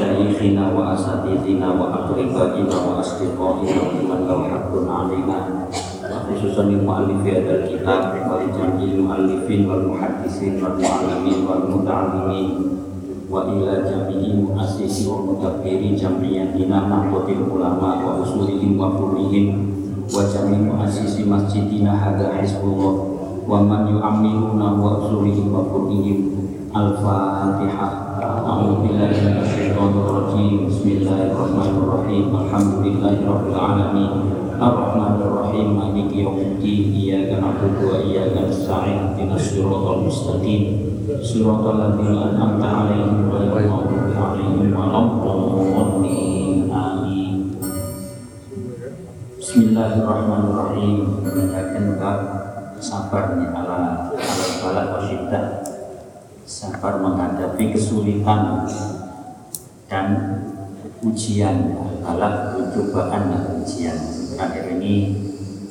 Wa masyayikhina wa asatidina wa aqribaina wa asdiqaina wa man lahu haqqun alaina khususan lil mu'allifi hadal kitab wa li jami'il mu'allifin wal muhaddisin wal mu'alamin wal muta'allimin. Wa ila jami'i mu'assisi wa mutabbiri jami'atina mahbutil ulama wa wa wa wa wa wa Bismillahirrahmanirrahim. Alhamdulillahi rabbil alamin Ar-Rahmanir Rahim Maliki yaumiddin. Iyyaka na'budu wa iyyaka nasta'in. Ihdinas siratal mustaqim. Siratal ladzina an'amta 'alaihim ghairil maghdubi 'alaihim waladdallin. Amin Bismillahirrahmanirrahim bab sabarnya ala ala bala wasyiddah sabar menghadapi kesulitan dan ujian. Balak cobaan dan ujian. Terakhir ini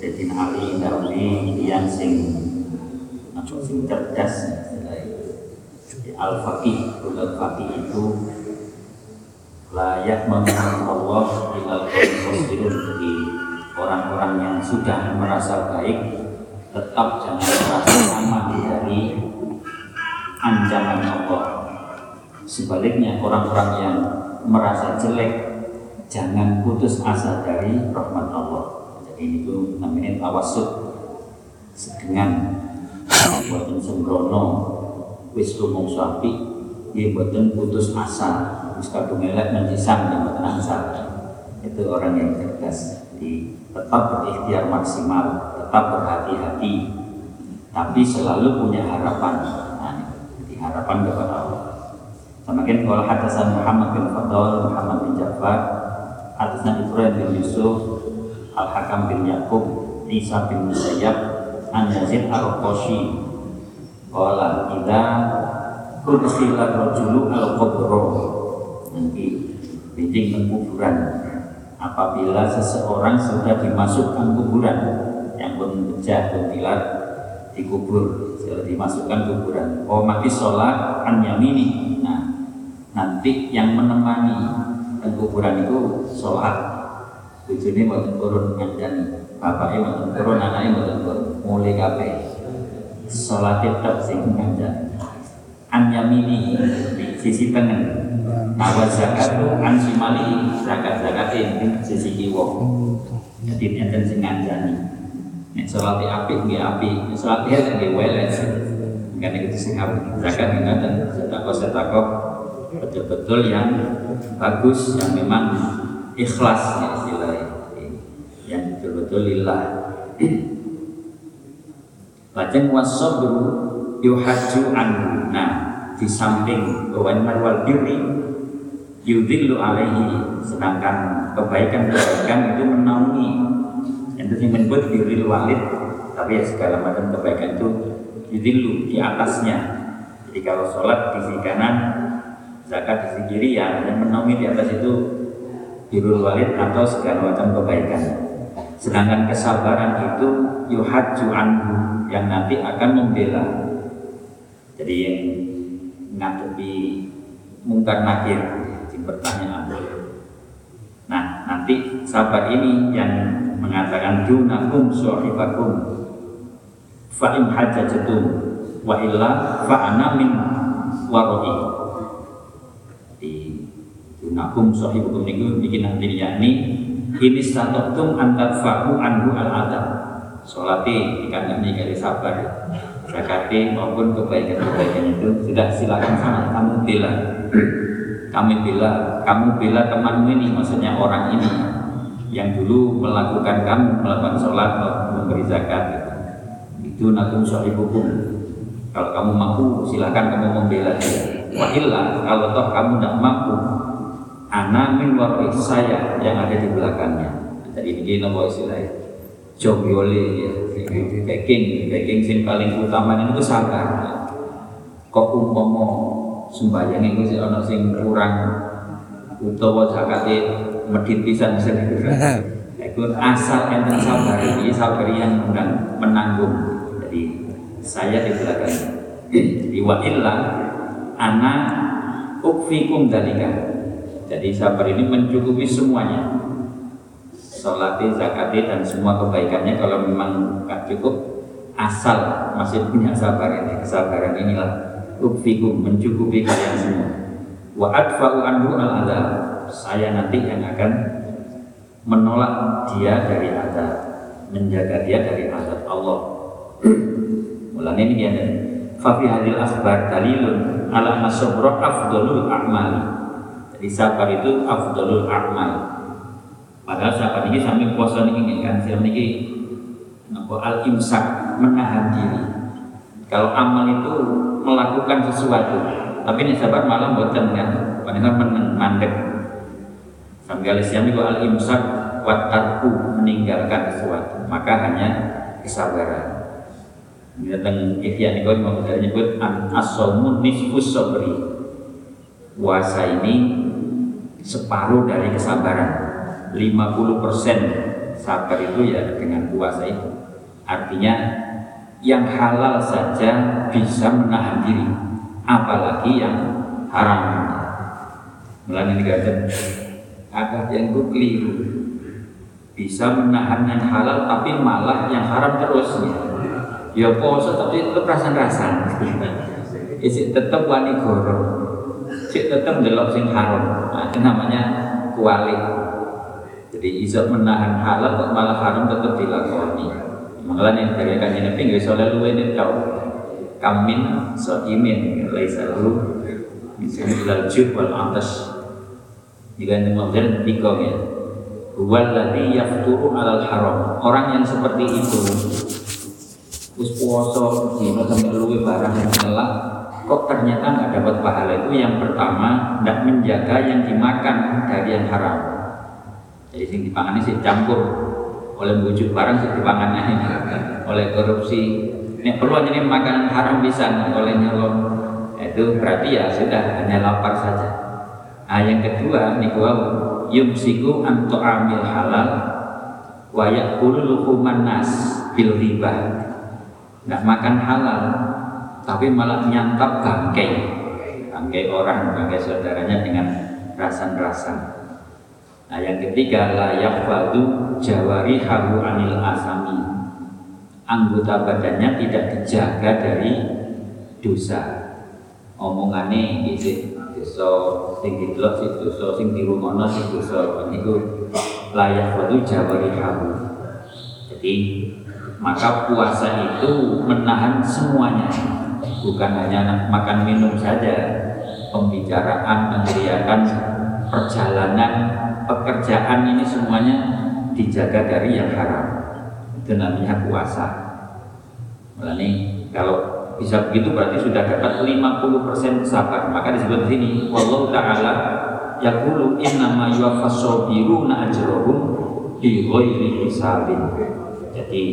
jadi Ali Dawi yang sing sing cerdas al faqih al faqih itu layak mengenal Allah ilal muslimin. Jadi orang-orang yang sudah merasa baik tetap jangan merasa aman dari ancaman Allah. Sebaliknya orang-orang yang merasa jelek jangan putus asa dari rahmat Allah. Jadi itu namanya tawasud sedengan buatan sembrono wis lumung sapi dia buatan putus asa. Wis kadung elek menjisan yang buatan itu orang yang cerdas. Jadi tetap berikhtiar maksimal tetap berhati-hati. Tapi selalu punya harapan harapan kepada Allah. Semakin kalau hadasan Muhammad bin Fadl, Muhammad bin Ja'far, atasnya Ibrahim bin Yusuf, Al Hakam bin Yakub, Isa bin Musayyab, An Yazid Al Qoshi. Qala idza kudkhila rajulu al qabro. Nanti bidik kuburan. Apabila seseorang sudah dimasukkan kuburan yang pun pecah pun dikubur sudah dimasukkan kuburan. Oh mati sholat an yamini. Nah nanti yang menemani dan kuburan itu sholat. Tujuannya mau turun ngandani. Bapaknya mau turun anaknya mau turun. Mulai kape sholat tetap sing ngandani. An yamini sisi tengah Nawa zakat an simali zakat zakatin di sisi kiwo jadi enten sing ngandani Nek salate apik nggih apik, nek salate elek nggih welek. Kan itu sing. Zakat dan sedekah-sedekah betul-betul yang bagus yang memang ikhlas ya istilahnya. Yang betul-betul lillah. Lajeng wasabru yuhaju anhu. Nah, di samping wan marwal birri yudhillu alaihi sedangkan kebaikan-kebaikan itu menaungi yang yang menyebut birril walid tapi ya segala macam kebaikan itu yudhillu di atasnya. Jadi kalau sholat di sisi kanan zakat di sisi kiri ya yang menaungi di atas itu birrul walid atau segala macam kebaikan. Sedangkan kesabaran itu yuhaju anhu yang nanti akan membela. Jadi yang ngadepi mungkar nakir di pertanyaan nah nanti sabar ini yang mengatakan dunakum sahibakum fa in hajajatum wa illa fa min waroi. Di dunakum sahibakum niku bikin nanti yakni ini tum antar faku anhu al adab solati dikandani kali sabar. Zakati maupun kebaikan-kebaikan itu sudah silakan sana kamu bilang kami bila kamu bila temanmu ini maksudnya orang ini yang dulu melakukan kamu melakukan sholat memberi zakat gitu. itu nakum hukum kalau kamu mampu silahkan kamu membela dia. Wa kalau toh kamu tidak mampu ana min waroi saya yang ada di belakangnya. Jadi ini nama istilahnya. Jogiole ya. Backing backing sing paling utama itu sabar. Kok umpomo sembahyang itu sih orang sing kurang utawa zakate medit pisan Iku asal enten sabar ini sabar yang menanggung. Jadi saya di belakang. Jadi wa illa ana ukfikum dalika. Jadi sabar ini mencukupi semuanya. Salati, zakati dan semua kebaikannya kalau memang nggak cukup asal masih punya sabar ini kesabaran inilah ukfikum mencukupi kalian semua wa adfa'u anhu al adab saya nanti yang akan menolak dia dari adab menjaga dia dari adab Allah mulanya ini dia fa fi hadil akhbar dalilun ala nasabra afdalul a'mali jadi sabar itu afdalul a'mal. Padahal sabar ini sampai puasa ini kan saya ini al imsak menahan diri. Kalau amal itu melakukan sesuatu, tapi ini sabar malam buatan kan, padahal mandek. Sampai siam itu al imsak watarku meninggalkan sesuatu, maka hanya kesabaran. Tentang ikhya ini mau nyebut an asomun nisfus sobri. Puasa ini separuh dari kesabaran. 50% sabar itu ya dengan puasa itu. Artinya yang halal saja bisa menahan diri apalagi yang haram. Melalui negara ada yang itu keliru bisa menahan yang halal tapi malah yang haram terus. Ya, ya puasa tapi tetap rasan-rasan isi tetap wani goro cik tetap delok sing haram. Nah, itu namanya kuali. Jadi iso menahan halal kok malah haram tetap dilakoni. Mengalami dari kanjeng Nabi nggak bisa lalu ini kau kamin so imin laisa lalu misalnya ilal jub wal atas jika yang kemudian tiga ya Walladhi yafturu alal haram. Orang yang seperti itu Terus puasa Dino sampai luwe barang yang telah kok ternyata nggak dapat pahala? Itu yang pertama tidak menjaga yang dimakan dari yang haram. Jadi sing dipangan ini sih campur. Oleh bujuk barang sih dipangannya. Ini oleh korupsi. Ini perlu ini makanan haram bisa oleh nyolong. Itu berarti ya sudah hanya lapar saja nah yang kedua nih gua yumsiku anto amil halal wayak luhuman nas bil riba. Nggak makan halal tapi malah nyantap bangkai. Bangkai orang, bangkai saudaranya dengan rasan-rasan. Nah yang ketiga layak badu jawari halu anil asami. Anggota badannya tidak dijaga dari dosa. Omongannya isi dosa sing didelok si dosa sing dirungono si dosa niku? Layak badu jawari halu Jadi maka puasa itu menahan semuanya. Bukan hanya makan minum saja. Pembicaraan meneriakan perjalanan pekerjaan ini semuanya dijaga dari yang haram. Itu namanya puasa. Ini kalau bisa begitu berarti sudah dapat 50% sabar. Maka disebut sini wallahu ta'ala yaqulu innama yuwaffas sabiruna ajrahum bi hisabin. Jadi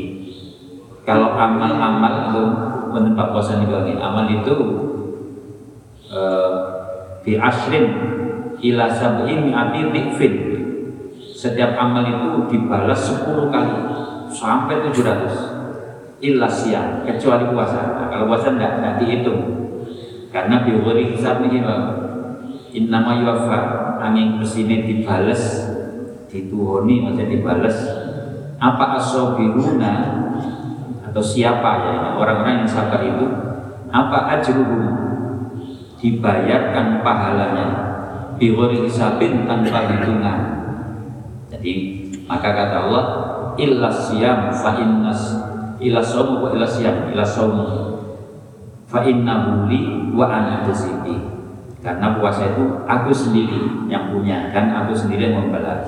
kalau amal-amal itu menempat puasa di bawah amal itu uh, fi asrin ila sab'in mi'ati setiap amal itu dibalas 10 kali sampai 700 illa siang kecuali puasa. Nah, kalau puasa tidak tidak dihitung. Karena biwari hisab ini innama yuwafa angin ke sini dibalas dituhoni maksudnya dibalas apa asobiruna atau siapa ya orang-orang yang sabar itu apa ajruhum dibayarkan pahalanya biwari hisabin tanpa hitungan. Jadi maka kata Allah illa siyam fa innas illa somu wa illa siyam illa somu fa inna li wa ana tasibi karena puasa itu aku sendiri yang punya dan aku sendiri yang membalas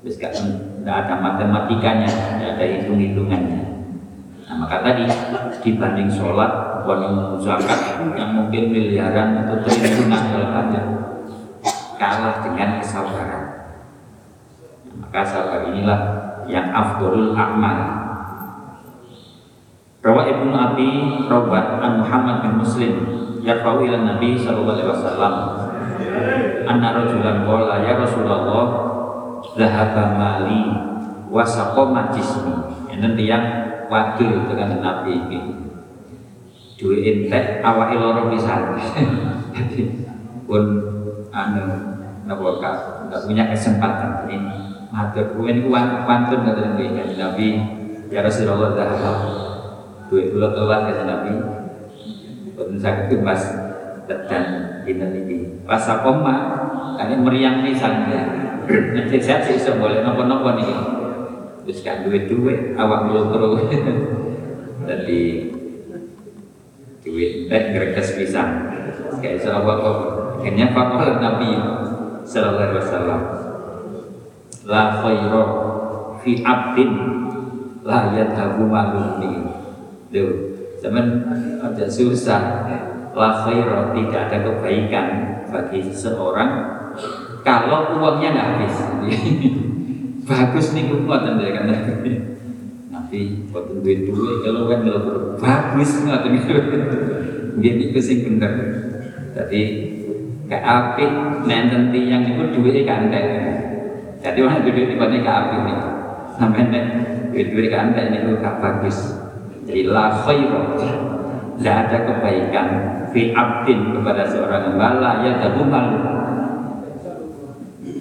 tidak ada matematikanya tidak ada hitung-hitungannya Nah maka tadi dibanding sholat, bukan zakat yang mungkin miliaran atau triliunan kalau ada kalah dengan kesabaran. Nah, maka sabar inilah yang afdolul amal. Rawa Ibnu Abi Rawat an Muhammad bin Muslim yarfa'u ila Nabi sallallahu alaihi wasallam. Anna rajulan qala ya Rasulullah zahaba mali wa saqama jismi. Enten tiyang wadul dengan Nabi ini duwe entek awake loro pisan. Pun anu napa kak enggak punya kesempatan. Ini matur kuwi niku pantun kata Nabi. Ya Rasulullah zahaba duwe kula telat kata Nabi. Boten saged mas. Tekan dinten iki. Pas koma kali meriang pisan. Ya nek sehat sih iso boleh napa-napa niki. Wis gak duwe-duwe awak loro dadi duit teh greges pisan. Kayak iso apa kok. Akhirnya fakol Nabi sallallahu alaihi wasallam. La khaira fi abdin la yadhabu malum nih Zaman ada susah. La khairah tidak ada kebaikan bagi seseorang Kalau uangnya nggak habis. Bagus nih kekuatan dari kan? Nabi waktu duit dulu kalau kan kalau bagus nggak Gini itu sih bener Jadi kayak api nenten yang itu duit kantek Jadi orang duit itu kayak api nih. Sampai nih duit duit kantek ini gak bagus jadi la khairah tidak ada kebaikan fi abdin kepada seorang hamba ya malu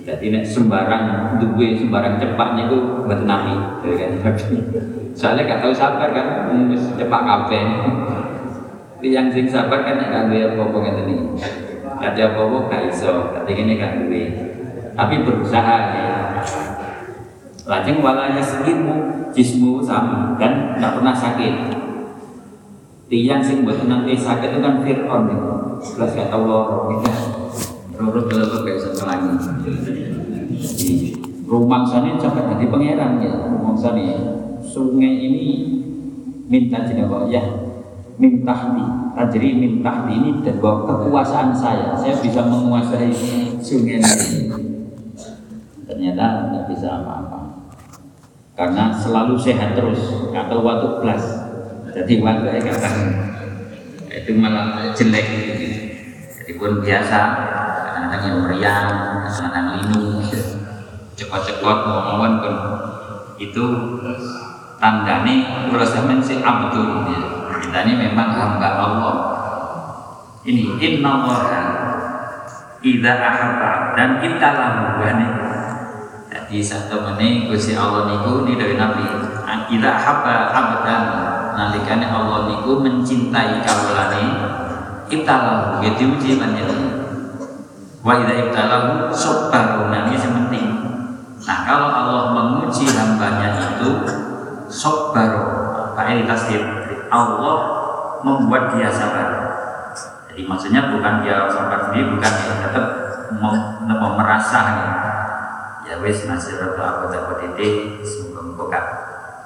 jadi nek sembarang duwe sembarang cepat niku buat kan? Soalnya gak tahu sabar kan cepat kabeh. Yang sing sabar kan gak duwe apa-apa ngene iki. Gak ada apa-apa gak iso tapi ini gak duwe. Tapi berusaha ya lajeng walanya segimu jismu sama dan tidak pernah sakit. Tiang sing buat nanti sakit itu kan Fir'aun itu. Jelas gak tahu loro gitu. Loro belum kayak satu lagi rumah sana sampai jadi pangeran ya. Rumah sana sungai ini minta jenaka ya. Minta di tajri minta di ini dan bahwa kekuasaan saya. Saya bisa menguasai sungai ini. Ternyata tidak bisa apa-apa karena selalu sehat terus atau waktu plus jadi waktu kata itu malah jelek jadi pun biasa kadang-kadang yang meriang kadang-kadang linu cekot-cekot ngomong pun. Itu tandanya kurasa si abdul ya. kita ini memang hamba Allah. Ini inna Allah idza ahabba dan kita lamu di menit Gusti Allah niku ni dari Nabi ila habba abdan nalikane Allah niku mencintai kawulane ibtalahu ya diuji panjenengan. Wa idza ibtalahu sabaru nah ini penting. Nah kalau Allah menguji hambanya itu sabaru ini tasdir Allah membuat dia sabar. Jadi maksudnya bukan dia sabar sendiri bukan dia tetap mau merasa gitu ya wis rata apa dapat itu semoga membuka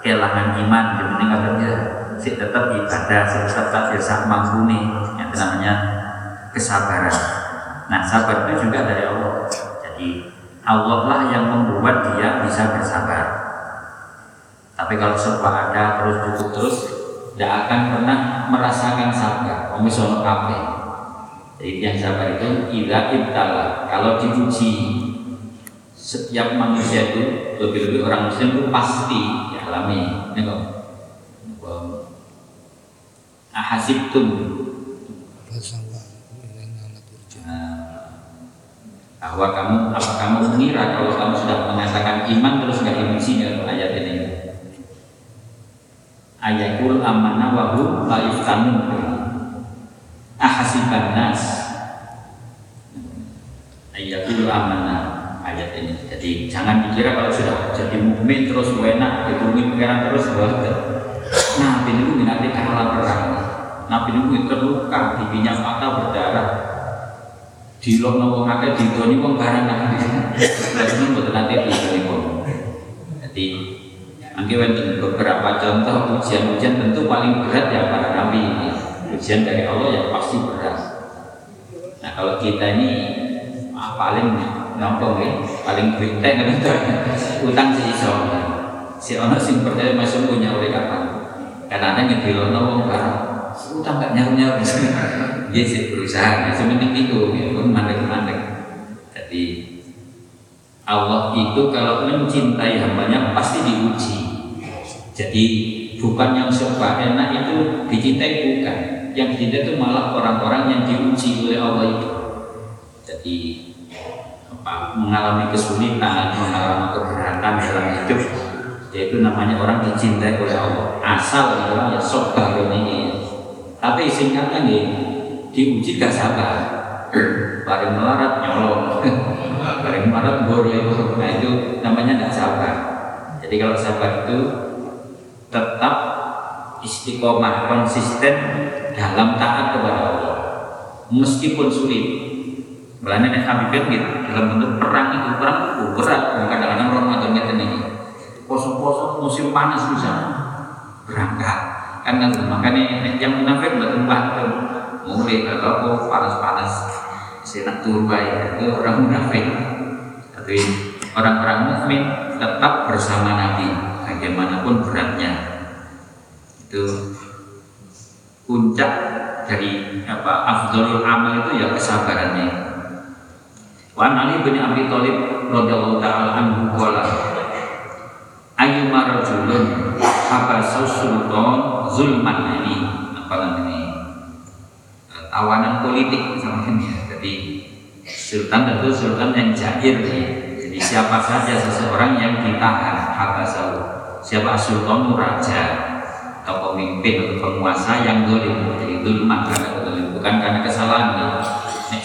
kehilangan iman. Yang penting katanya si tetap ibadah si tetap tak biasa mampu nih yang namanya kesabaran. Nah sabar itu juga dari Allah. Jadi Allah lah yang membuat dia bisa bersabar. Tapi kalau serba ada terus cukup terus tidak akan pernah merasakan sabar. Komisioner kafe jadi yang sabar itu ida ibtala kalau dipuji setiap manusia itu lebih-lebih orang muslim itu pasti dialami. Ini kok? Ahasibtum. Nah, bahwa kamu apa kamu mengira kalau kamu sudah mengatakan iman terus nggak dimuji dalam ayat ini? Ayatul amanah wa hum la yuftanun ahasiban nas. Ayatul amanah ayat ini. Jadi jangan dikira kalau sudah jadi mukmin terus enak, ditungguin pengiran terus boten. Nabi itu nanti kalah perang. Nabi itu terluka, giginya mata berdarah. Di lono wong akeh didoni wong barang nabi. Lah itu boten nanti pun. Jadi Angke wonten beberapa contoh ujian-ujian tentu paling berat ya para nabi ini. Ujian dari Allah yang pasti berat. Nah kalau kita ini ah, paling nopo nggih paling benteng kan? Utang si iso. Si ono sing percaya masuk punya oleh kapan? Karena ada ngebilono wong barang utang gak nyaru nyaru dia sih berusaha ya sementing itu ya pun mandek mandek Jadi Allah itu kalau mencintai hambanya pasti diuji. Jadi bukan yang serba enak itu dicintai bukan. Yang dicintai itu malah orang-orang yang diuji oleh Allah itu. Jadi mengalami kesulitan, mengalami keberatan dalam hidup, yaitu namanya orang dicintai oleh Allah. Asal orang ya sobat ini. Tapi singkatnya nih, diuji gak sabar. Bareng melarat nyolong, bareng melarat boleh. Nah itu namanya tidak sabar. Jadi kalau sabar itu tetap istiqomah konsisten dalam taat kepada Allah meskipun sulit Belanda nek Habib gitu dalam bentuk perang itu perang itu berat kadang-kadang Ramadan ngeten ini poso-poso musim panas bisa berangkat kan kan makanya yang munafik nggak tempat tuh. Mulai kalau panas-panas senak turbai itu orang munafik. Tapi orang-orang mukmin tetap bersama Nabi bagaimanapun beratnya. Itu puncak dari apa afdolul amal itu ya kesabarannya Wa Ali bin Abi Thalib radhiyallahu taala anhu qala Ayyuma rajulun habasa sultan zulman ini? Apa namanya tawanan politik sama ini. Jadi sultan tentu sultan yang jahir. Ya. Jadi siapa saja seseorang yang ditahan habasa siapa sultan raja atau pemimpin atau penguasa yang dolim. Jadi zulman karena bukan karena kesalahan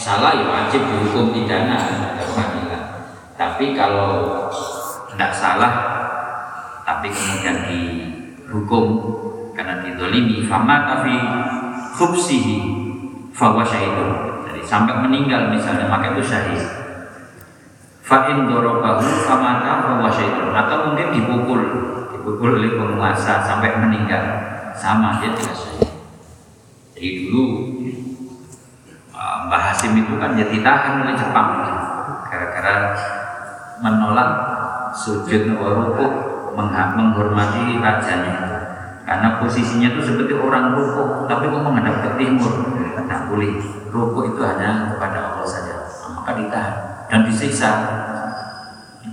salah ya wajib dihukum pidana pengadilan. Tapi kalau tidak salah, tapi kemudian dihukum karena didolimi, fama tapi khubsihi fawa syahidun. Jadi sampai meninggal misalnya maka itu syahid. Fa'in dorobahu famata fawa syahidun. Atau mungkin dipukul, dipukul oleh penguasa sampai meninggal. Sama dia tidak syahid. Jadi dulu Mbah Hasim itu kan ya ditahan oleh Jepang. Gara-gara menolak sujud rukuk menghormati rajanya. Karena posisinya itu seperti orang rukuk tapi kok menghadap ke timur? Tidak boleh. Rukuk itu hanya kepada Allah saja. Maka ditahan. Dan disiksa.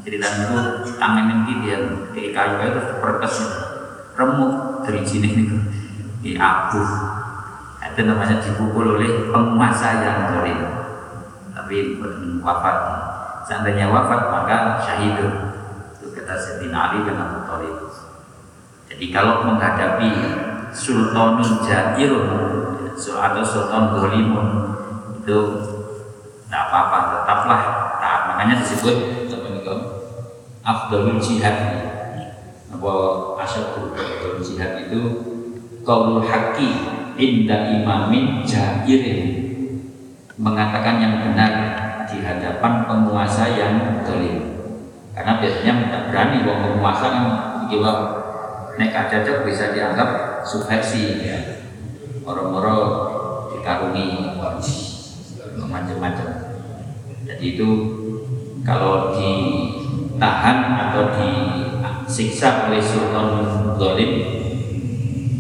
Cerita itu tangan ini dia di kayu itu perkes remuk dari sini itu di abu itu namanya dipukul oleh penguasa yang zalim. Tapi wafat. Seandainya wafat maka syahid itu kata Sayyidina Ali dan Abu Thalib jadi kalau menghadapi sultanun jairun atau sultan zalimun itu tidak apa-apa tetaplah. Taat makanya disebut afdalul jihad. Apa asyadul jihad itu kaulul haqqi inda imamin jairin. Mengatakan yang benar di hadapan penguasa yang zalim karena biasanya tidak berani bahwa penguasa kan jiwa nek cocok bisa dianggap subversi ya. Moro-moro dikarungi macam-macam. Jadi itu kalau ditahan atau disiksa oleh sultan zalim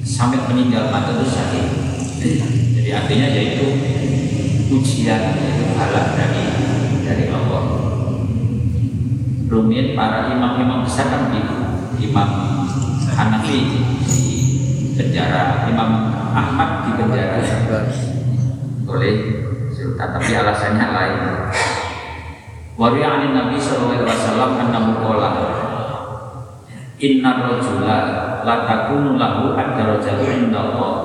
sampai meninggal mata itu sakit. Jadi artinya yaitu ujian halal dari dari Allah. Rumit para imam-imam besar kan di Imam Hanafi di penjara, Imam Ahmad di penjara oleh Sultan, tapi alasannya lain. Wari'anin Nabi Sallallahu Alaihi Wasallam annahu qala Inna rajula la takunu lahu ad-darajatu indallah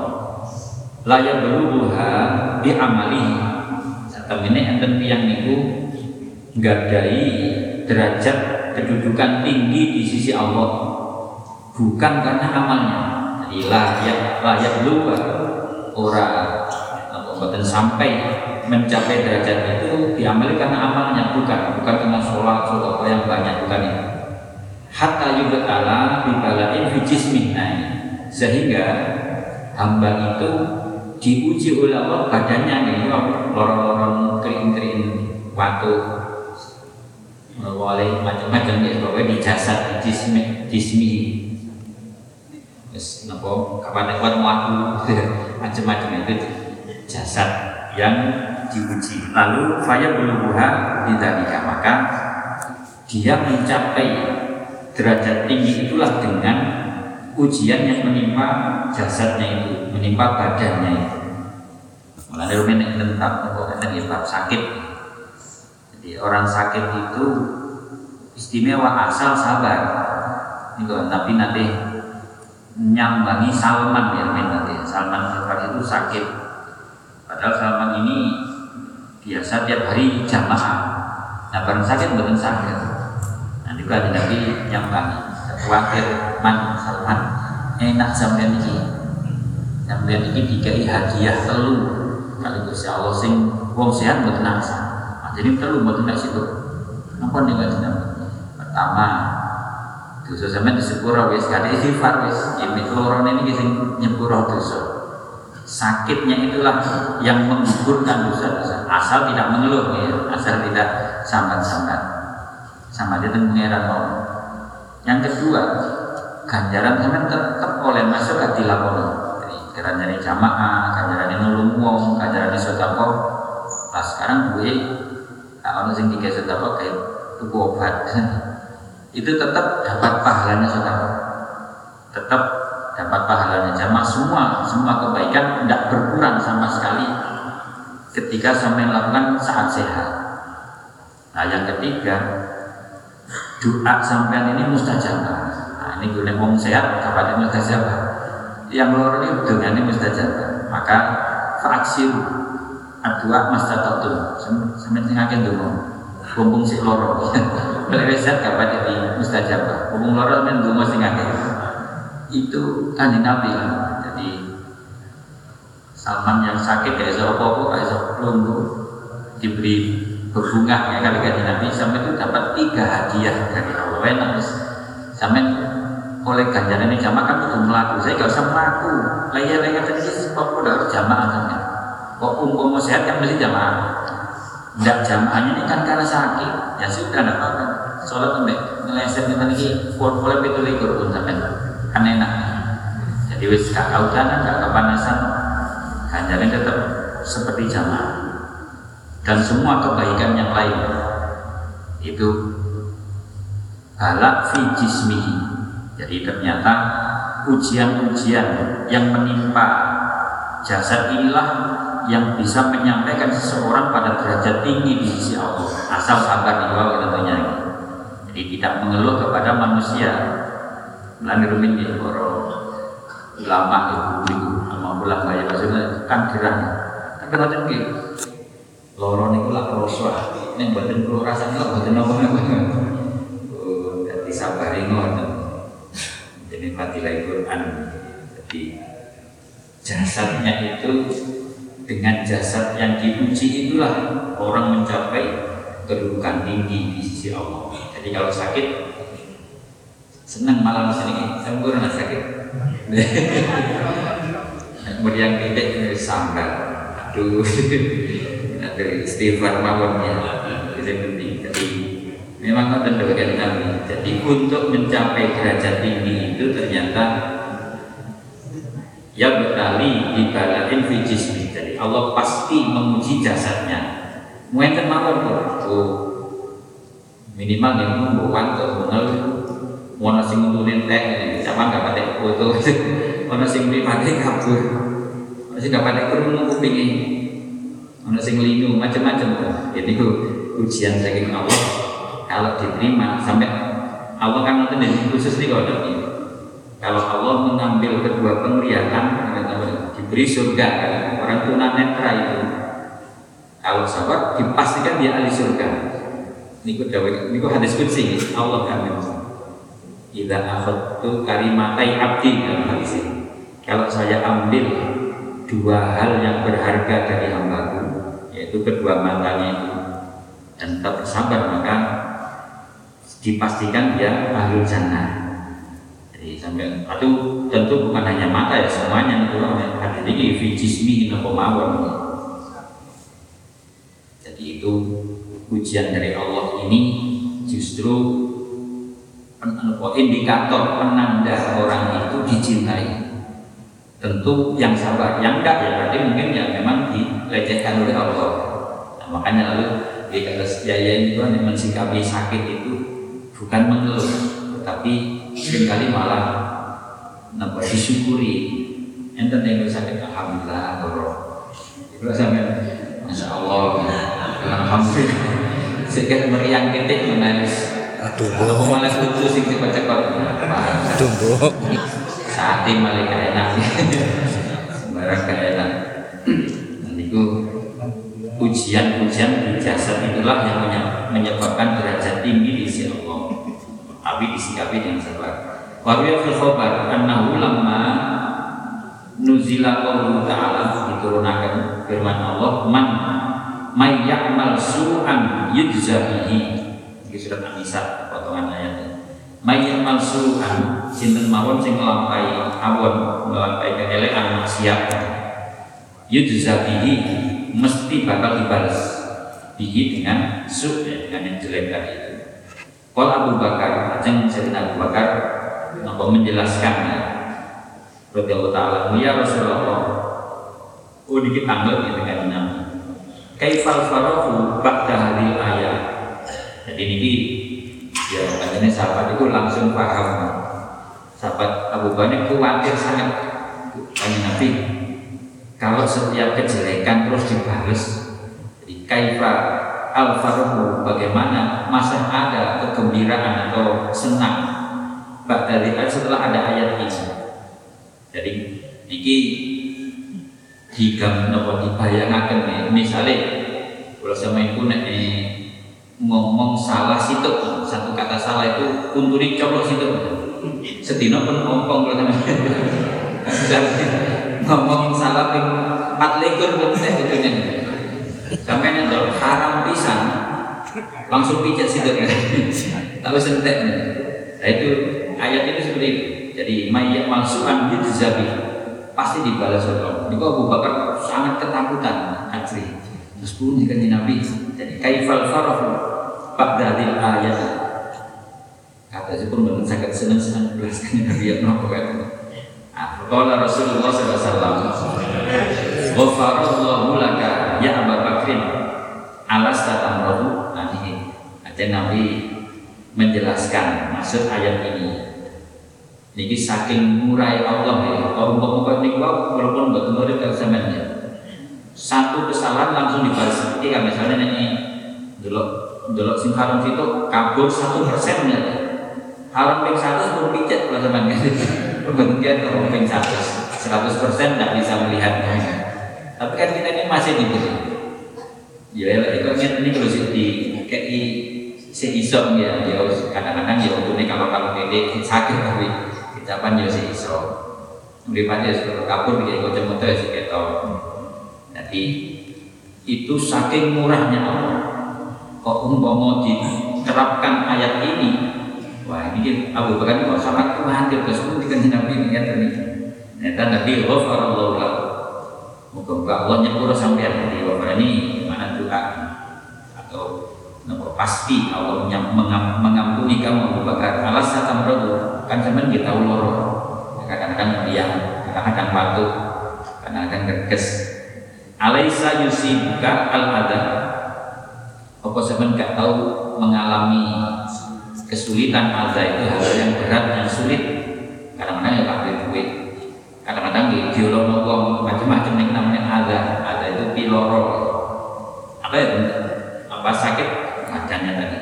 la yablughuha bi amali satemene enten tiyang niku nggadai derajat kedudukan tinggi di sisi Allah. Bukan karena amalnya. Jadi layak layak lupa. Orang apa sampai mencapai derajat itu diamali karena amalnya. Bukan bukan karena sholat sholat yang banyak bukan itu hatta yubtala bibalain fi jismih nah, sehingga hamba itu diuji oleh Allah badannya nih lorong-lorong kering-kering waktu oleh macam-macam ya pokoknya di jasad di jismi jismi. Nopo kapan kuat muatu macam-macam itu jasad yang diuji. Lalu faya buluha bidalika. Maka dia mencapai derajat tinggi itulah dengan ujian yang menimpa jasadnya itu, menimpa badannya itu. Mulai rumen tentang tentang sakit. Jadi orang sakit itu istimewa asal sabar. Ini tapi nanti nyambangi Salman ya nanti. Salman itu sakit. Padahal Salman ini biasa tiap hari jamaah. Nah bareng sakit bukan sakit. Juga ada Nabi nyambangi. Khawatir man Salman enak sampai ini. Sampai ini dikai hadiah telu. Kalau Gusti Allah sing wong sehat nasa. Nah, jadi telu buat nasi itu. Apa nih gak Pertama, dosa sampean disepuro wis kadhe istighfar wis ini loro ini sing dosa sakitnya itulah yang menggugurkan dosa-dosa asal tidak mengeluh ya asal tidak sambat-sambat sama dia pengeran Allah. Yang kedua ganjaran sampean tetap oleh masuk ke dilakono jadi ganjaran jamaah ganjaran nulung wong ganjaran sedekah. Pas sekarang gue tak ono sing tiga sedekah kayak tuku obat. Itu tetap dapat pahalanya saudara tetap dapat pahalanya. Jamaah semua semua kebaikan tidak berkurang sama sekali ketika sampai melakukan saat sehat. Nah yang ketiga doa sampean ini mustajabah nah ini gue ngomong sehat kapan mustajabah yang luar ini dengan ini mustajabah maka fraksi adua mas tatotum sampai tinggalkan dulu kumpung si loro. Melewesat kapan jadi mustajabah Kumpung loro men dungo sing akeh. Itu kan Nabi Jadi Salman yang sakit kayak iso apa-apa lunggu diberi berbunga ya kali kaji Nabi. Sampai itu dapat tiga hadiah dari Allah. Enak sampai oleh ganjaran ini jamaah kan butuh melaku saya gak usah melaku layar-layar tadi kok udah harus jamaah sampai kok umum sehat kan mesti jamaah. Tidak jamaahnya ini kan karena sakit. Ya sudah tidak apa-apa. Sholat sampai ngeleset kita lagi boleh itu likur pun sampai kan enak. Jadi wis gak kautan gak kepanasan. Ganjaran tetap seperti jamaah dan semua kebaikan yang lain. Itu balak fi jismihi. Jadi ternyata ujian-ujian yang menimpa jasad inilah yang bisa menyampaikan seseorang pada derajat tinggi di sisi Allah. Asal sabar di bawah tentunya. Jadi tidak mengeluh kepada manusia. Melalui rumin di para ulama ibu ibu sama pulang bayar maksudnya kan gerah. Tapi nggih loro niku lak rasa ning mboten kula rasane lak mboten napa-napa oh dadi sabari ngoten. Jadi matilah Quran. Jadi jasadnya itu dengan jasad yang diuji itulah orang mencapai kedudukan tinggi di sisi Allah. Jadi kalau sakit senang malam sini, kurang sakit. Kemudian tidak sambar, aduh, ada istighfar mawonnya, itu penting. Jadi memang ada bagian kami. Jadi untuk mencapai derajat tinggi itu ternyata ya berkali di balain fijismi. Allah pasti menguji jasadnya. Mungkin mawon tuh, minimal yang membuat mau nasi nguturin teh, sama nggak pakai foto, mau nasi beli pakai kabur, nasi nggak pakai kerungu kuping mau nasi ngelinu macam-macam. Jadi ujian saking Allah kalau diterima sampai Allah kan nanti khusus nih kalau kalau Allah mengambil kedua penglihatan diberi surga orang tunanetra itu. Kalau sahabat dipastikan dia ahli surga. Niku dawai niku hadis kunci Allah kan Ida akhadtu karimatai abdi dalam hadis ini. Kalau saya ambil dua hal yang berharga dari hambaku yaitu kedua matanya itu dan tetap bersabar maka dipastikan dia ahli jannah jadi sampai itu tentu bukan hanya mata ya semuanya itu hadis ini fi jismi mawon. Jadi itu ujian dari Allah ini justru indikator penanda orang itu dicintai. Tentu yang sabar, yang enggak ya berarti mungkin ya memang dilecehkan oleh Allah. Jaya itu kan mensikapi sakit itu bukan mengeluh, tapi sering kali malah nambah disyukuri. Enten yang sakit alhamdulillah loro. Itu sampai Masya Allah, alhamdulillah. Sekian meriang titik menangis. Aduh, malah lucu sih cepat-cepat. Aduh, Ini malah gak enak. Sembarang gak enak. Dan itu ujian-ujian di jasad itulah yang menye- menyebabkan derajat tinggi di sisi Allah. Tapi disikapi dengan sabar. Wa huwa fil khabar annahu lamma nuzila qawlu ta'ala diturunakan firman Allah man may ya'mal su'an yujza bihi iki surat An-Nisa potongan ayatnya may ya'mal su'an sinten mawon sing nglampahi awon nglampahi keelekan maksiat. Yujza bihi mesti bakal dibalas bihi dengan su ya, dengan yang jelek tadi itu. Kalau Abu Bakar, ajeng Sayyidina Abu Bakar? Apa menjelaskan radhiyallahu taala ya Rasulullah. Oh dikit tanggal gitu kan Nabi. Kaifal farahu ba'da ayat. Jadi ini ya katanya sahabat itu langsung paham. Sahabat Abu Bakar khawatir sangat. Tanya Nabi kalau setiap kejelekan terus dibalas jadi kaifa al farahu bagaimana masa ada kegembiraan atau senang? Ayat setelah ada ayat ini jadi iki jika nopo dibayangkan nih. Misalnya kalau sama ibu eh, ngomong salah situ. Satu kata salah itu kunturi colok situ. Setino pun ngomong kalau ngomong salah ping empat lekor pun teh betulnya sampai nanti haram pisan langsung pijat situ. Tahu sentek nah itu ayat itu seperti itu. Jadi mayat malsuan zabi pasti dibalas oleh Allah. Ini Abu Bakar sangat ketakutan asli. Terus pun jika Nabi jadi kaifal farahu ba'dadil ayat kata si pun benar sangat senang senang belaskan Nabi yang nopo kan. Kalau Rasulullah SAW Ghafarallahu laka ya Abu Bakrin alas tatamrahu nah ini ada Nabi menjelaskan maksud ayat ini Niki saking murai Allah ya. Kalau umpama niku walaupun mboten murid ya. Satu kesalahan langsung dibalas. Ketika misalnya ini delok delok sing haram itu kabur satu persen ya. Haram ping satu sepuluh pijat kalau kan. Pembagian kalau ping satu seratus persen tidak bisa melihatnya. Tapi kan kita ini masih diberi. Ya, itu kan ini kalau sih di kayak si iso ya, ya kadang-kadang ya untuk kalau kalau ini sakit tapi ucapan ya si iso mripate seperti kabur iki kocok-kocok ya si ketok jadi itu saking murahnya Allah kok umpama diterapkan ayat ini wah ini Abu Bakar kok sangat khawatir terus pun dikanji Nabi ini kan tadi Ternyata Nabi ghafarallahu lahu Moga-moga Allah nyepura sampean di ini mana doa atau Nopo pasti Allah mengampuni kamu Abu Bakar. Alas satam rodo kan zaman kita tahu loro. Kadang-kadang meriang, kadang-kadang batuk, kadang-kadang gerges. Alaisa yusibuka al ada. Apa zaman gak tahu mengalami kesulitan ada itu hal yang berat yang sulit. Kadang-kadang ya pakai duit. Kadang-kadang di wong macam-macam yang namanya ada. Ada itu piloro. Apa ya? Apa sakit bacanya tadi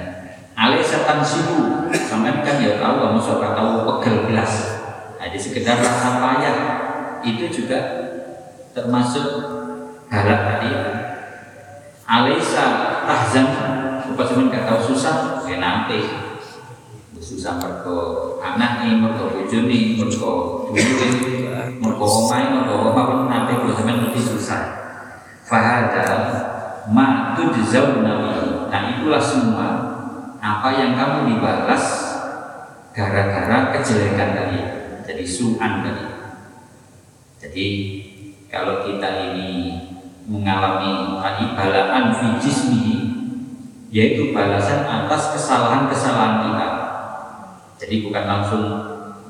alih setan sibu sampai kan ya tahu kamu suka tahu pegel gelas jadi sekedar rasa payah itu juga termasuk halak tadi. Alisa tahzan. Apa cuman gak susah ya nanti. Susah mergo anak nih mergo bojo nih mergo duit mergo omai mergo apa pun nanti kalau sampai lebih susah. Fahada ma tujzauna bihi Nah itulah semua apa yang kamu dibalas gara-gara kejelekan tadi, jadi suan tadi. Jadi kalau kita ini mengalami tadi balaan fi jismihi, yaitu balasan atas kesalahan-kesalahan kita. Jadi bukan langsung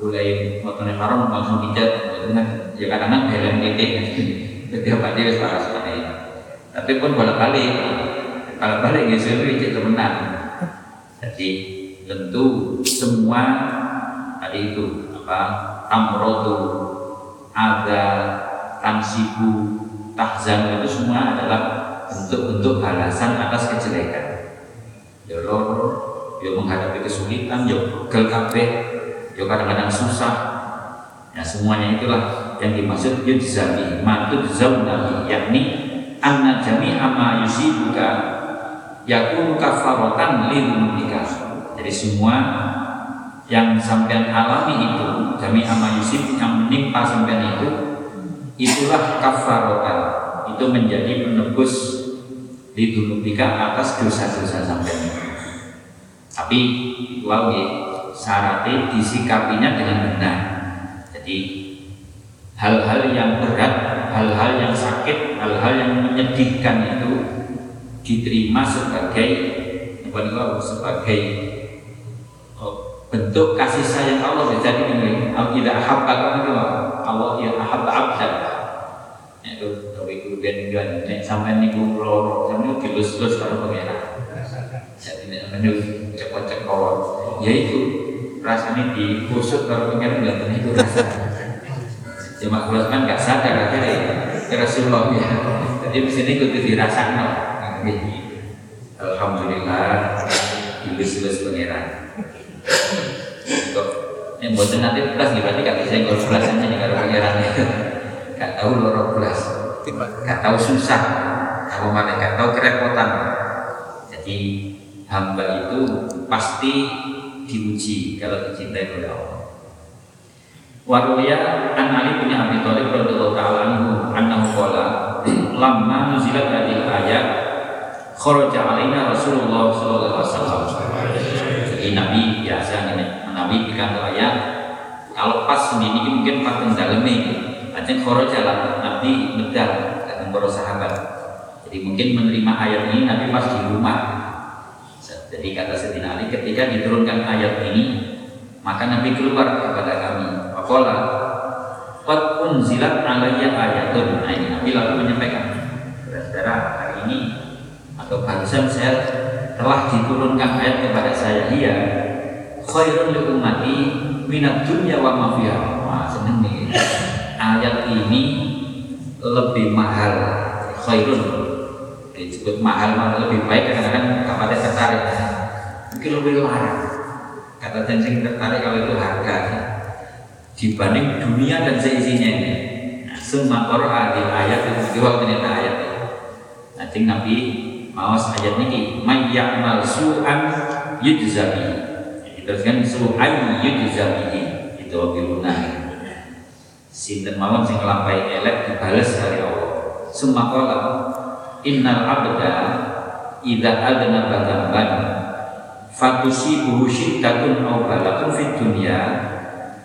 mulai motornya haram langsung pijat, itu kan ya kadang-kadang titik, setiap hari harus parah sekali. Tapi pun bolak balik kalau balik ya itu temenan jadi tentu semua tadi itu apa amrotu ada tansibu tahzan itu semua adalah bentuk-bentuk balasan atas kejelekan. Ya loro ya menghadapi kesulitan ya gel kabeh ya kadang-kadang susah. Ya semuanya itulah yang dimaksud yujzabi matut zaunami yakni anna jami'a ma yusibuka yakun kafaratan lidunubika jadi semua yang sampean alami itu jami'a ma yusib yang menimpa sampean itu itulah kafaratan itu menjadi penebus lidunubika atas dosa-dosa sampean. Tapi wow syaratnya disikapinya dengan benar. Jadi hal-hal yang berat, hal-hal yang sakit, hal-hal yang menyedihkan itu diterima sebagai sebagai bentuk kasih sayang Allah jadi ini tidak habba itu Allah ya habba abdan itu tapi kemudian dan nek sampai niku loro sampai dilus-lus kalau pengira jadi nek menuju cekot-cekot yaitu rasanya digosok kalau pengira nggak itu rasa Cuma kalau kan nggak sadar akhirnya ya Rasulullah ya. Jadi di sini kudu dirasakan. Alhamdulillah. Kok yang buatan nanti plus nih berarti kata saya kalau plus aja kalau pangeran itu nggak tahu loro plus, nggak tahu susah, apa mana nggak tahu kerepotan. Jadi hamba itu pasti diuji kalau dicintai oleh Allah. Waruya an Ali bin Abi Thalib radhiyallahu taala anhu annahu qala lamma nuzilat hadhihi ayat kharaja alaina Rasulullah sallallahu alaihi wasallam. Jadi Nabi biasa ini Nabi pikanto ayat kalau pas sendiri mungkin pas daleme aja kharaja lah Nabi medal. Dengan para sahabat. Jadi mungkin menerima ayat ini Nabi pas di rumah. Jadi kata Sayyidina Ali ketika diturunkan ayat ini maka Nabi keluar kepada kami. Kola Qad unzilat alaiya ayatun. Nah ini Nabi lalu menyampaikan Saudara-saudara hari ini Atau barusan saya telah diturunkan ayat kepada saya Iya Khairun li ummati Minat dunya wa mafiyah Wah seneng nih. Ayat ini lebih mahal. Khairun disebut mahal malah lebih baik kadang-kadang kepada tertarik. Mungkin lebih larang. Kata yang tertarik kalau itu harga. Dibanding dunia dan seisinya ini. Semua Quran di ayat itu dua ternyata ayat. Nanti Nabi mau ayat ini mayyamal su'an yujzabi. Diteruskan su'an yujzabi itu biluna. Sinten mawon sing nglampahi elek dibales dari Allah. Semua qala innal abda idza adna badamban fatusibuhu syiddatun aw balakun fid dunya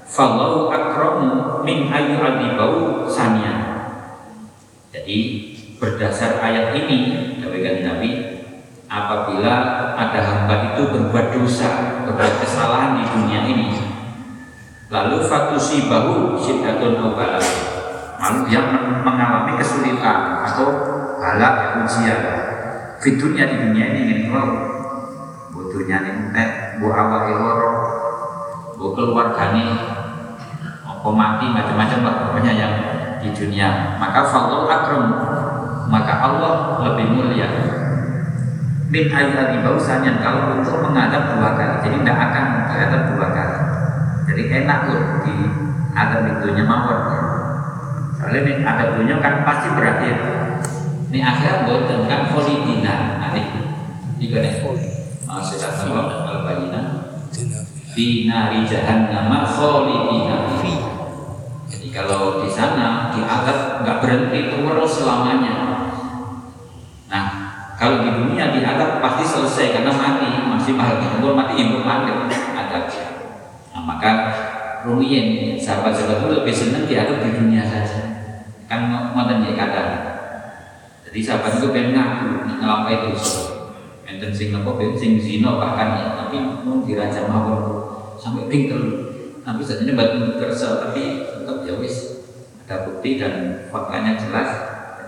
Fallahu akramu min ayu adibau sania. Jadi berdasar ayat ini dari Nabi apabila ada hamba itu berbuat dosa, berbuat kesalahan di dunia ini lalu fatusi bahu syiddatun obala lalu dia mengalami kesulitan atau balak ujian. Di dunia di dunia ini ingin tahu butuhnya ini teh bu awal loro bu keluarganya mau mati macam-macam lah pokoknya yang di dunia. Maka fallahu akram maka Allah lebih mulia. Min ayati bausanya kalau untuk menghadap dua kali. Jadi tidak akan menghadap dua kali. Jadi enak loh di adab itunya mawar. Soalnya ini adab dunia kan pasti berakhir. Ini akhirat buatan kan folidina nanti ini kan masih datang al-bayina di nari jahannam khalidina kalau di sana di atap nggak berhenti terus selamanya. Kalau di dunia di atap pasti selesai karena mati masih mahal umur mati yang ada. Nah, maka Rumiyin sahabat-sahabat itu lebih senang di atap di dunia saja. Kan ngoten ya kata. Jadi sahabat itu pengen ngaku ngelampai dosa. Enten sing nopo sing zino bahkan ya, tapi mau diraja mawon sampai pingkel Nabi saja ini batu kersa tapi tetap ya ada bukti dan faktanya jelas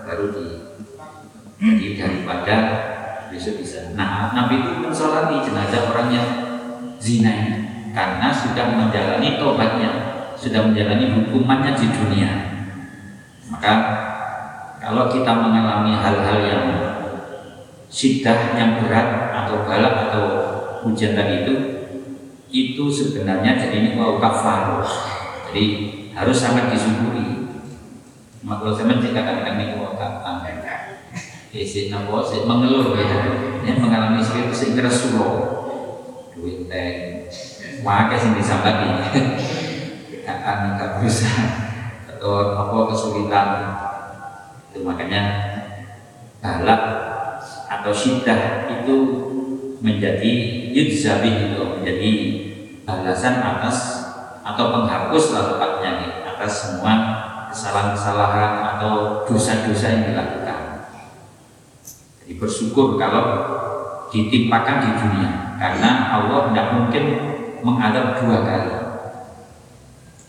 baru di jadi daripada besok bisa. Nah, Nabi itu mensolati jenazah orang yang zina karena sudah menjalani tobatnya, sudah menjalani hukumannya di dunia. Maka kalau kita mengalami hal-hal yang sidah yang berat atau galak atau hujan tadi itu itu sebenarnya jadi ini mau kafar jadi harus sangat disyukuri kalau saya menciptakan kami mau kafar isi nopo sih mengeluh ya. Yang mengalami itu sehingga sulo duit teh wakai sing disambati. Akan nggak bisa. Atau apa kesulitan. Itu makanya balak atau syiddah itu menjadi yudzabih itu menjadi balasan atas atau penghapus lah tepatnya nih, atas semua kesalahan-kesalahan atau dosa-dosa yang dilakukan. Jadi bersyukur kalau ditimpakan di dunia karena Allah tidak mungkin mengadab dua kali.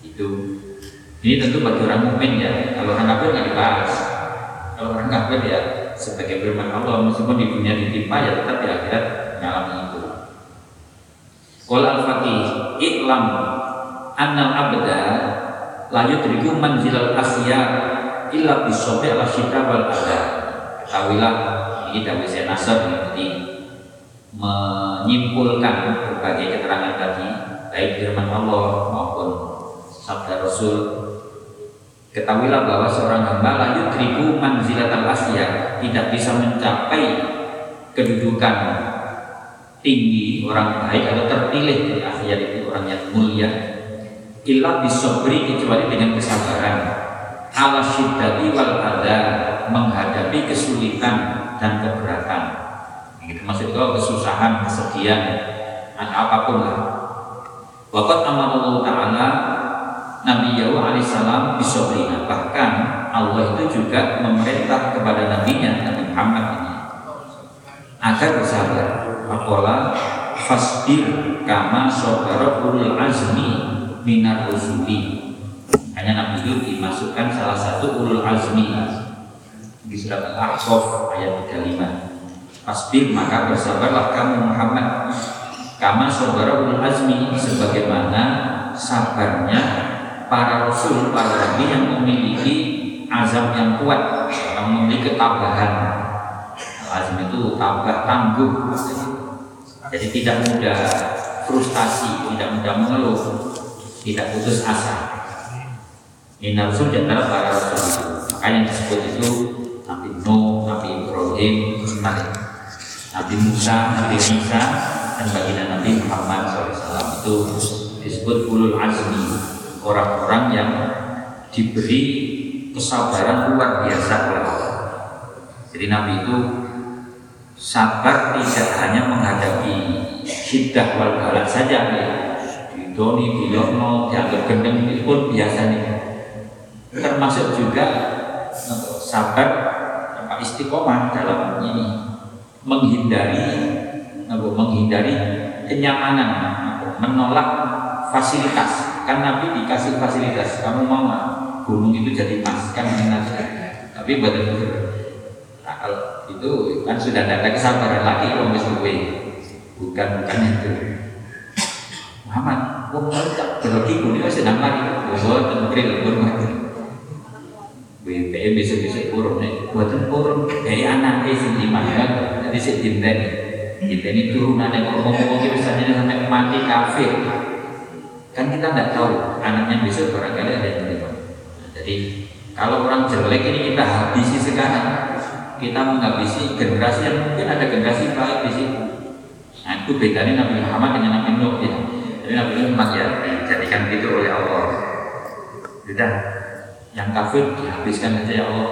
Itu ini tentu bagi orang mukmin ya. Kalau orang kafir nggak dibahas. Kalau orang kafir ya sebagai firman Allah meskipun di dunia ditimpa ya tetap di akhirat mengalami itu. Qul al-faqih iklam annal abda la yudriku manzilal asya illa bisobi ala syidda wal ada. Ketahuilah ini dari saya nasab ini menyimpulkan berbagai keterangan tadi baik firman Allah maupun sabda Rasul. Ketahuilah bahwa seorang hamba layu tribu manzilatal asya tidak bisa mencapai kedudukan tinggi orang baik atau terpilih di itu orang yang mulia illa bisobri kecuali dengan kesabaran. Ala syiddati wal menghadapi kesulitan dan keberatan. Itu maksud itu kesusahan kesedihan apa pun lah. Waqat amarallahu ta'ala Nabi Yahya alaihissalam bisobrina bahkan Allah itu juga memerintah kepada nabinya Nabi Muhammad ini agar bersabar. Apalah? Fasbir kama sobara ulul azmi minar rusuli hanya Nabi itu dimasukkan salah satu ulul azmi di surat Al-Ahqaf ayat 35 fasbir maka bersabarlah kamu Muhammad kama sobara ulul azmi sebagaimana sabarnya para rasul, para nabi yang memiliki azam yang kuat, yang memiliki ketabahan. Azam itu tabah tangguh. Jadi tidak mudah frustasi, tidak mudah mengeluh, tidak putus asa. Ini rasul para rasul itu. Makanya disebut itu Nabi Nuh, Nabi Ibrahim, Nabi Musa, Nabi Isa, dan baginda Nabi Muhammad SAW itu disebut ulul azmi orang-orang yang diberi kesabaran luar biasa oleh Allah. Jadi Nabi itu sabar tidak hanya menghadapi syiddah wal balak saja ya. Di doni, di yono, dianggap gendeng itu pun biasa nih. Termasuk juga sabar apa istiqomah dalam ini. Menghindari apa, menghindari kenyamanan menolak fasilitas. Kan Nabi dikasih fasilitas kamu mau nggak? Gunung itu jadi emas kan enak tapi buat nah, kalau itu kan sudah ada kesabaran lagi kalau misalnya bukan bukan itu. Muhammad wong tak gunung masih sedang lagi buat tempril kurma BPM besok-besok kurun nih buatan kurun dari anak sing iman kan jadi si dinten ini turunan yang ngomong-ngomong misalnya sampai mati kafir Kan kita tidak tahu anaknya besok barangkali ada yang terima. Nah, jadi kalau orang jelek ini kita habisi sekarang, kita menghabisi generasi yang mungkin ada generasi baik di situ. Nah itu bedanya Nabi Muhammad dengan Nabi Nuh ya. Jadi Nabi memang ya dijadikan gitu oleh Allah. Sudah, yang kafir dihabiskan saja ya Allah.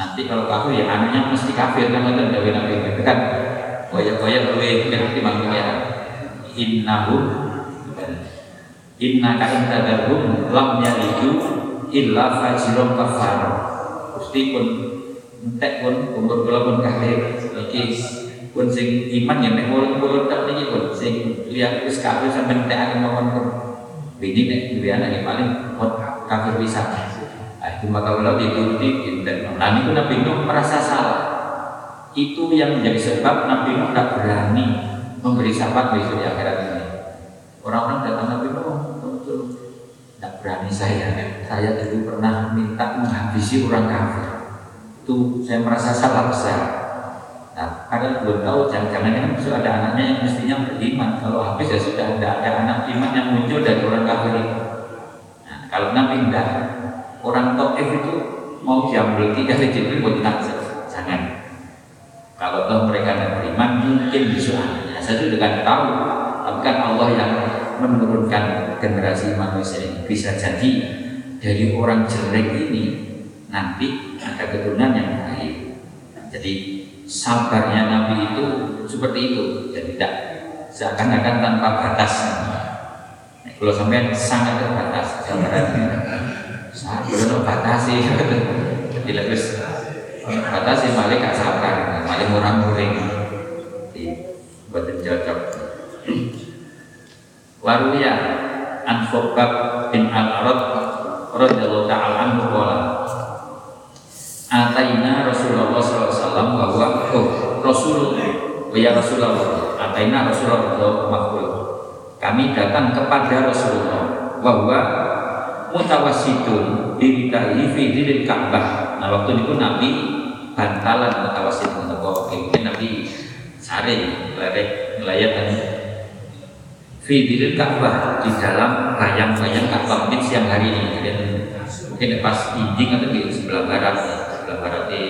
Nanti kalau kafir ya anaknya mesti kafir kan ada Nabi Nabi itu kan. Koyak-koyak lebih kan dimanggung ya. Innahu Inna ka intadarhum lam yalidu illa fajirom kafar. Gusti pun entek pun umur kula pun kafir iki pun sing iman ya nek mulun-mulun tak niki pun sing lihat wis kafir sampe entek akan mawon pun. Bini nek duwe anak paling kafir bisa. Itu maka kalau dituruti inten. Nah niku Nabi Nuh merasa salah. itu yang menjadi sebab Nabi Nuh tidak berani memberi syafaat besok di akhirat ini. Orang-orang datang Nabi Nuh, tidak berani saya. Saya dulu pernah minta menghabisi orang kafir. Itu saya merasa salah besar. Nah, kalian belum tahu, jangan-jangan kan besok ada anaknya yang mestinya beriman. Kalau habis ya sudah ada, ada anak iman yang muncul dari orang kafir itu. Kalau Nabi tidak, orang Taif itu mau diambil tiga Jibril buat jangan. Kalau toh mereka tidak beriman, mungkin besok anaknya. Saya sudah kan tahu, tapi kan Allah yang menurunkan generasi manusia ini bisa jadi dari orang jelek ini nanti ada keturunan yang baik. Jadi sabarnya Nabi itu seperti itu dan tidak seakan-akan tanpa batas. Kalau sampai sangat terbatas sabarannya, sabar belum. Jadi lebih batasi malah gak sabar, malah murah muring. Buat cocok. Waruya an bin Al-Arad radhiyallahu ta'ala anhu qala Ataina Rasulullah wasallam bahwa oh Rasul ya Rasulullah Ataina Rasulullah makhluk kami datang kepada Rasulullah bahwa mutawassidun diritai fi Ka'bah. Nah waktu itu Nabi bantalan mutawassid untuk mungkin Nabi sare lerek dan Fidiril Ka'bah di dalam bayang-bayang Ka'bah mungkin siang hari ini. Mungkin pas inding atau di sebelah barat sebelah barat di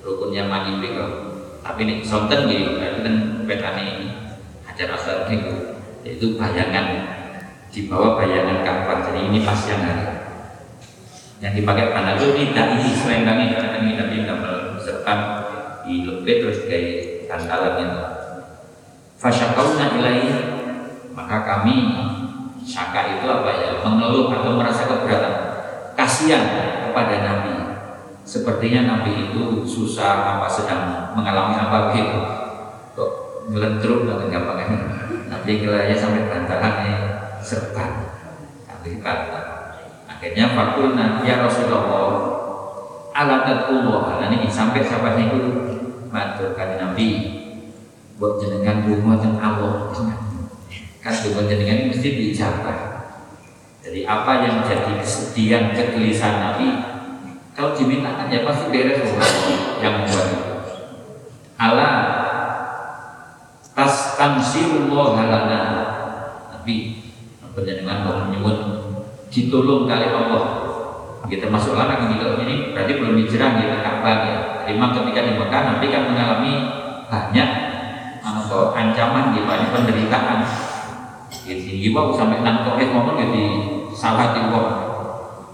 rukunnya Mani Beko. Tapi ini sonten di berarti kan petani hajar asal itu itu bayangan di bawah bayangan Ka'bah jadi ini pas siang hari. Yang dipakai panah itu tidak ini selendangnya tapi double serta di lepet terus kayak kantalannya fasyakauna ilaihi maka kami syaka itu apa ya? Mengeluh atau merasa keberatan kasihan kepada Nabi. Sepertinya Nabi itu susah apa sedang mengalami apa begitu kok melentruk dan gampang Nabi kelihatan sampai bantahannya serban Nabi kata akhirnya fakulna ya Rasulullah ala tatullah nah ini sampai sahabatnya itu maturkan Nabi. Buat jenengan rumah dan Allah. Kan dengan jenengan mesti diijabah jadi apa yang jadi kesedihan kegelisahan Nabi kalau dimintakan ya pasti beres yang itu Allah tas tansirullah halana Nabi dengan mau menyebut ditolong kali Allah kita masuk lana ini ini berarti belum hijrah di Ka'bah ya memang ketika di Mekah Nabi kan mengalami banyak ancaman di banyak penderitaan jadi wow sampai nang tohid ngomong jadi salah di.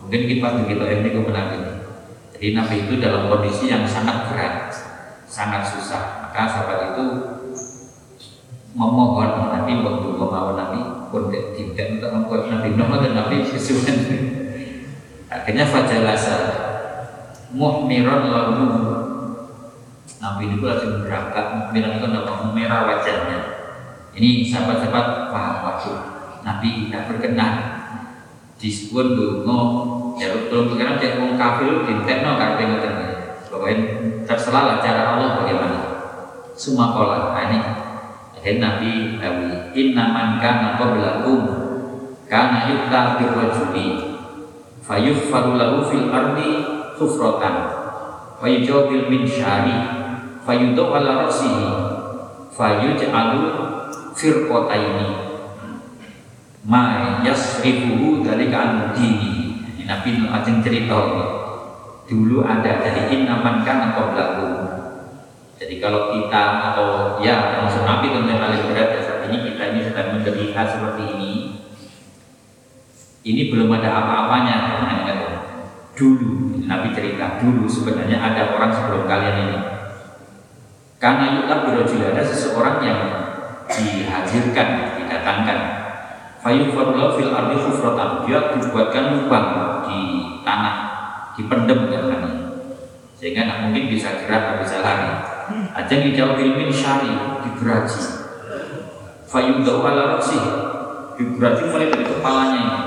Mungkin kita begitu ini kebenaran ini. Jadi Nabi itu dalam kondisi yang sangat berat, sangat susah. Maka sahabat itu memohon Nabi waktu mau Nabi pun tidak untuk membuat Nabi. Nuh dan Nabi sesuai. Akhirnya fajalasa muhmiran lalu. Nabi itu langsung berangkat. Muhmiran itu merah wajahnya. Ini sahabat-sahabat paham waktu Nabi tidak berkenan. Disebut dungo ya belum sekarang cek wong kafir dintekno karpe ngoten pokoknya terserah lah cara Allah bagaimana. Semua pola nah, ini akhirnya Nabi Nabi inna man kana qablakum kana yukta birrajuli fayughfaru lahu fil ardi fayujabil min syari fayudu ala rasihi fayuj'alu firqotaini ma yasrifuhu dari kan dini. Nabi Nuh ajeng cerita dulu ada dari inaman kan qablahu jadi kalau kita atau ya maksud Nabi tentu yang paling berat ya saat ini kita ini sedang menderita seperti ini ini belum ada apa-apanya dulu Nabi cerita dulu sebenarnya ada orang sebelum kalian ini karena yutab birojul ada seseorang yang dihadirkan, didatangkan. Fayufadullah fil ardi khufratan. Dia dibuatkan lubang di tanah, dipendem tanahnya. Sehingga tidak mungkin bisa gerak, tidak bisa lari. Ajang dijauh ilmin syari, digeraji. Fayudau ala raksih, digeraji mulai dari kepalanya ini.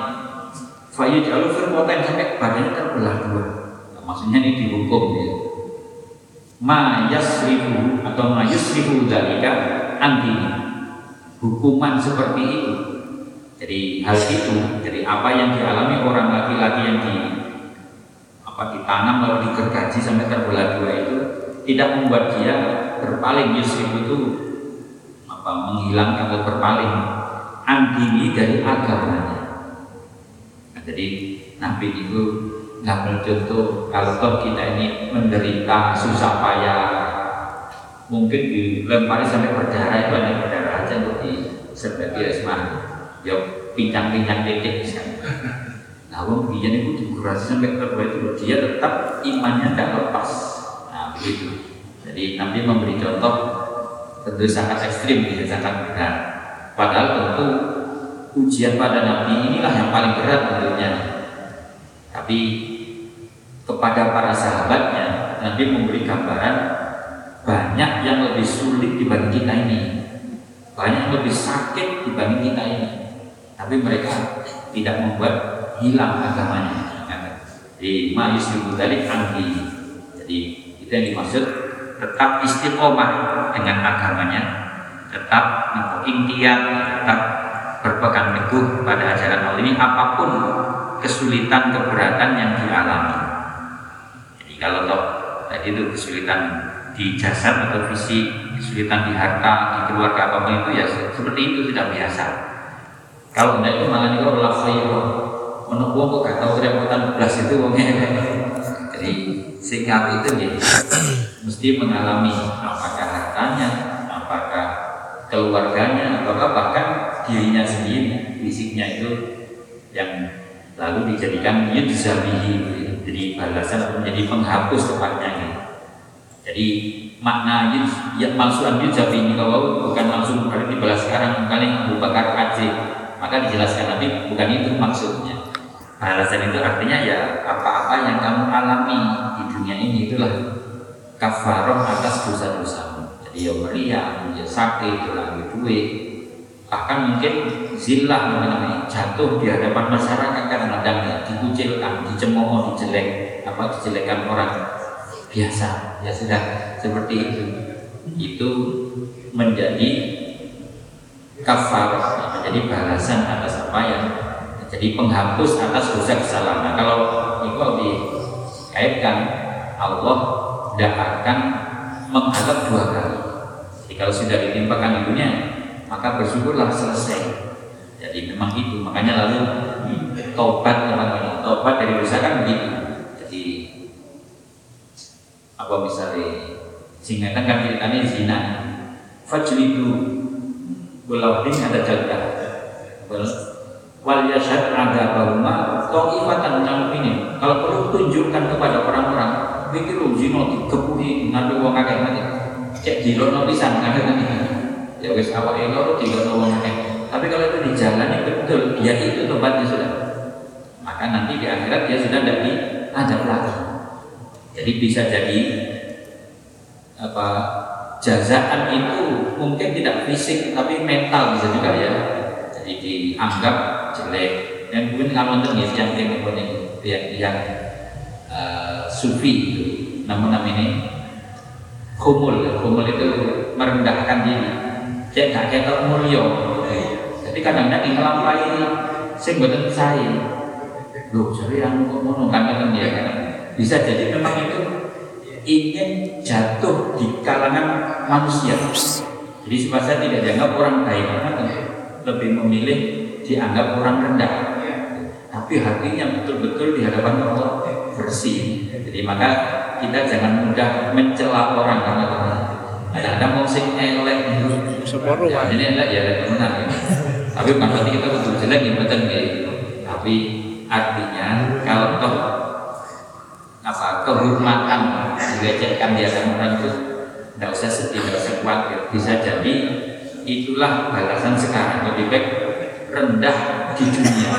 Fayujalu firmoten sampai badannya terbelah dua. Nah, maksudnya ini dihukum ya. ma yasrifu atau ma yusrifu dalika anti hukuman seperti itu jadi hal itu jadi apa yang dialami orang laki-laki yang di apa ditanam lalu digergaji sampai terbelah dua itu tidak membuat dia berpaling. Yusrifu itu apa menghilangkan atau berpaling. Anti dari agamanya. Nah, jadi Nabi itu ngambil contoh kalau toh kita ini menderita susah payah. Mungkin dilempari sampai berdarah itu hanya berdarah aja untuk di sebagai asma ya pincang-pincang titik misalnya. Nah wong biyen itu digurasi sampai kedua itu. Dia tetap imannya tidak lepas begitu jadi Nabi memberi contoh tentu sangat ekstrim ya sangat berat padahal tentu ujian pada Nabi inilah yang paling berat tentunya. Tapi kepada para sahabatnya Nabi memberi gambaran banyak yang lebih sulit dibanding kita ini. Banyak yang lebih sakit dibanding kita ini. Tapi mereka tidak membuat hilang agamanya. Di dari anti jadi yang dimaksud tetap istiqomah dengan agamanya tetap intian tetap berpegang teguh pada ajaran Allah ini apa pun kesulitan keberatan yang dialami kalau toh tadi itu kesulitan di jasad atau fisik, kesulitan di harta, di keluarga apa pun itu ya seperti itu sudah biasa. Kalau tidak itu malah kalau khairu, menunggu kok gak tahu kerepotan belas itu wongnya. Jadi sikap itu ya? Mesti mengalami apakah hartanya, apakah keluarganya, atau bahkan dirinya sendiri, fisiknya itu yang lalu dijadikan yudzabihi jadi balasan atau menjadi penghapus tepatnya. Jadi makna ya maksud yujab ini kalau bukan langsung berarti dibalas sekarang kali Abu Bakar maka dijelaskan nanti bukan itu maksudnya. Balasan itu artinya ya apa-apa yang kamu alami dunia ini itulah kafaroh atas dosa-dosamu. Jadi ya meriah, ya sakit, lagi duit. Bahkan mungkin zillah namanya jatuh di hadapan masyarakat kadang-kadang ya dikucilkan, dicemooh, dijelek, apa dijelekan orang biasa. Ya sudah seperti itu. Itu menjadi kafar menjadi balasan atas apa yang jadi penghapus atas dosa kesalahan nah, kalau itu dikaitkan Allah tidak akan menghadap dua kali. Jadi kalau sudah ditimpakan di dunia maka bersyukurlah selesai. Jadi memang itu. Makanya lalu tobat teman-teman. Dari dosa kan begitu. Jadi apa misalnya singkatan kan ceritanya zina fajlidu ini ada jaga wal yashad ada bahuma ta'ifatan ini. Kalau perlu tunjukkan kepada orang-orang pikir zina dikepuhi nanti uang kakek nanti cek di lono pisan kakek nanti ya wis awak elo tiga wong akeh. Tapi kalau itu dijalani betul ya itu tobatnya sudah. Maka nanti di akhirat dia sudah tidak diadab lagi jadi bisa jadi apa jazaan itu mungkin tidak fisik tapi mental bisa juga ya. Jadi dianggap jelek. Dan mungkin nonton ya yang yang yang, yang sufi itu namun namanya kumul kumul itu merendahkan diri. Cek gak ketok mulya jadi kadang-kadang di ngelampai sing mboten sae. Lho jare anu kok ngono kan kan ya kan? Bisa jadi memang itu ingin jatuh di kalangan manusia. Jadi supaya saya tidak dianggap orang baik karena lebih memilih dianggap orang rendah. Tapi hatinya betul-betul di hadapan Allah bersih. Jadi maka kita jangan mudah mencela orang karena kadang-kadang mau sing elek Seporo ya, ini elek ya temenan ya. tapi bukan berarti kita betul jelek ya betul ya. tapi artinya kalau toh apa kehormatan dilecehkan di hadapan orang itu tidak usah sedih, tidak usah khawatir. Bisa jadi itulah balasan sekarang. Lebih baik rendah di dunia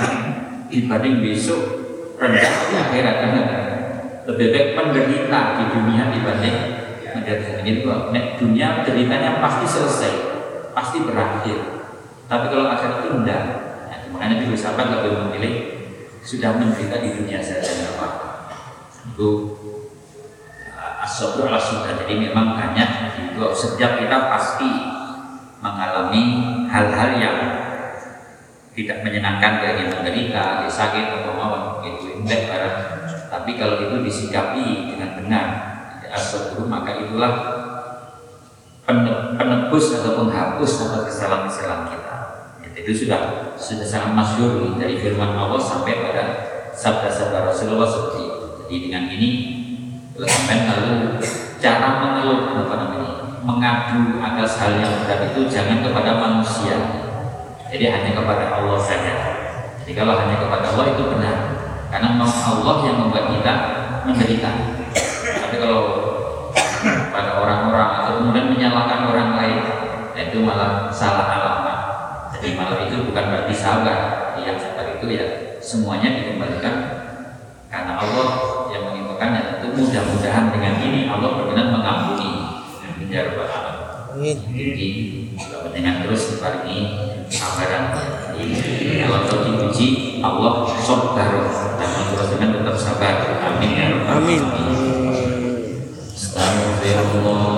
dibanding besok rendah di akhirat karena lebih baik penderita di dunia dibanding menderita. Itu nek dunia ceritanya pasti selesai pasti berakhir. Tapi kalau akhirat itu enggak. Nah, makanya Nabi sahabat lebih memilih sudah menderita di dunia saja apa itu Asobru ala sudah jadi memang banyak. Itu setiap kita pasti mengalami hal-hal yang tidak menyenangkan bagi yang menderita, sakit atau mau itu indah barang. Tapi kalau itu disikapi dengan benar, asobru maka itulah penebus atau penghapus atas kesalahan-kesalahan kita. Itu sudah sudah sangat masyur dari firman Allah sampai pada sabda-sabda Rasulullah seperti itu. Jadi dengan ini sampai lalu cara mengeluh apa namanya mengadu atas hal yang berat itu jangan kepada manusia jadi hanya kepada Allah saja. Jadi kalau hanya kepada Allah itu benar. Karena mau Allah yang membuat kita menderita. Tapi kalau pada orang-orang atau kemudian menyalahkan orang lain itu malah salah alamat. Jadi malah itu bukan berarti sabar. Yang seperti itu ya semuanya dikembalikan karena Allah yang menginfokan dan tentu mudah-mudahan dengan ini Allah berkenan mengampuni. Ya Rabbal Alamin. Jadi dengan terus ini kesabaran ini untuk diuji Allah sabar. Dan kita dengan tetap sabar. Amin ya amin. Astagfirullah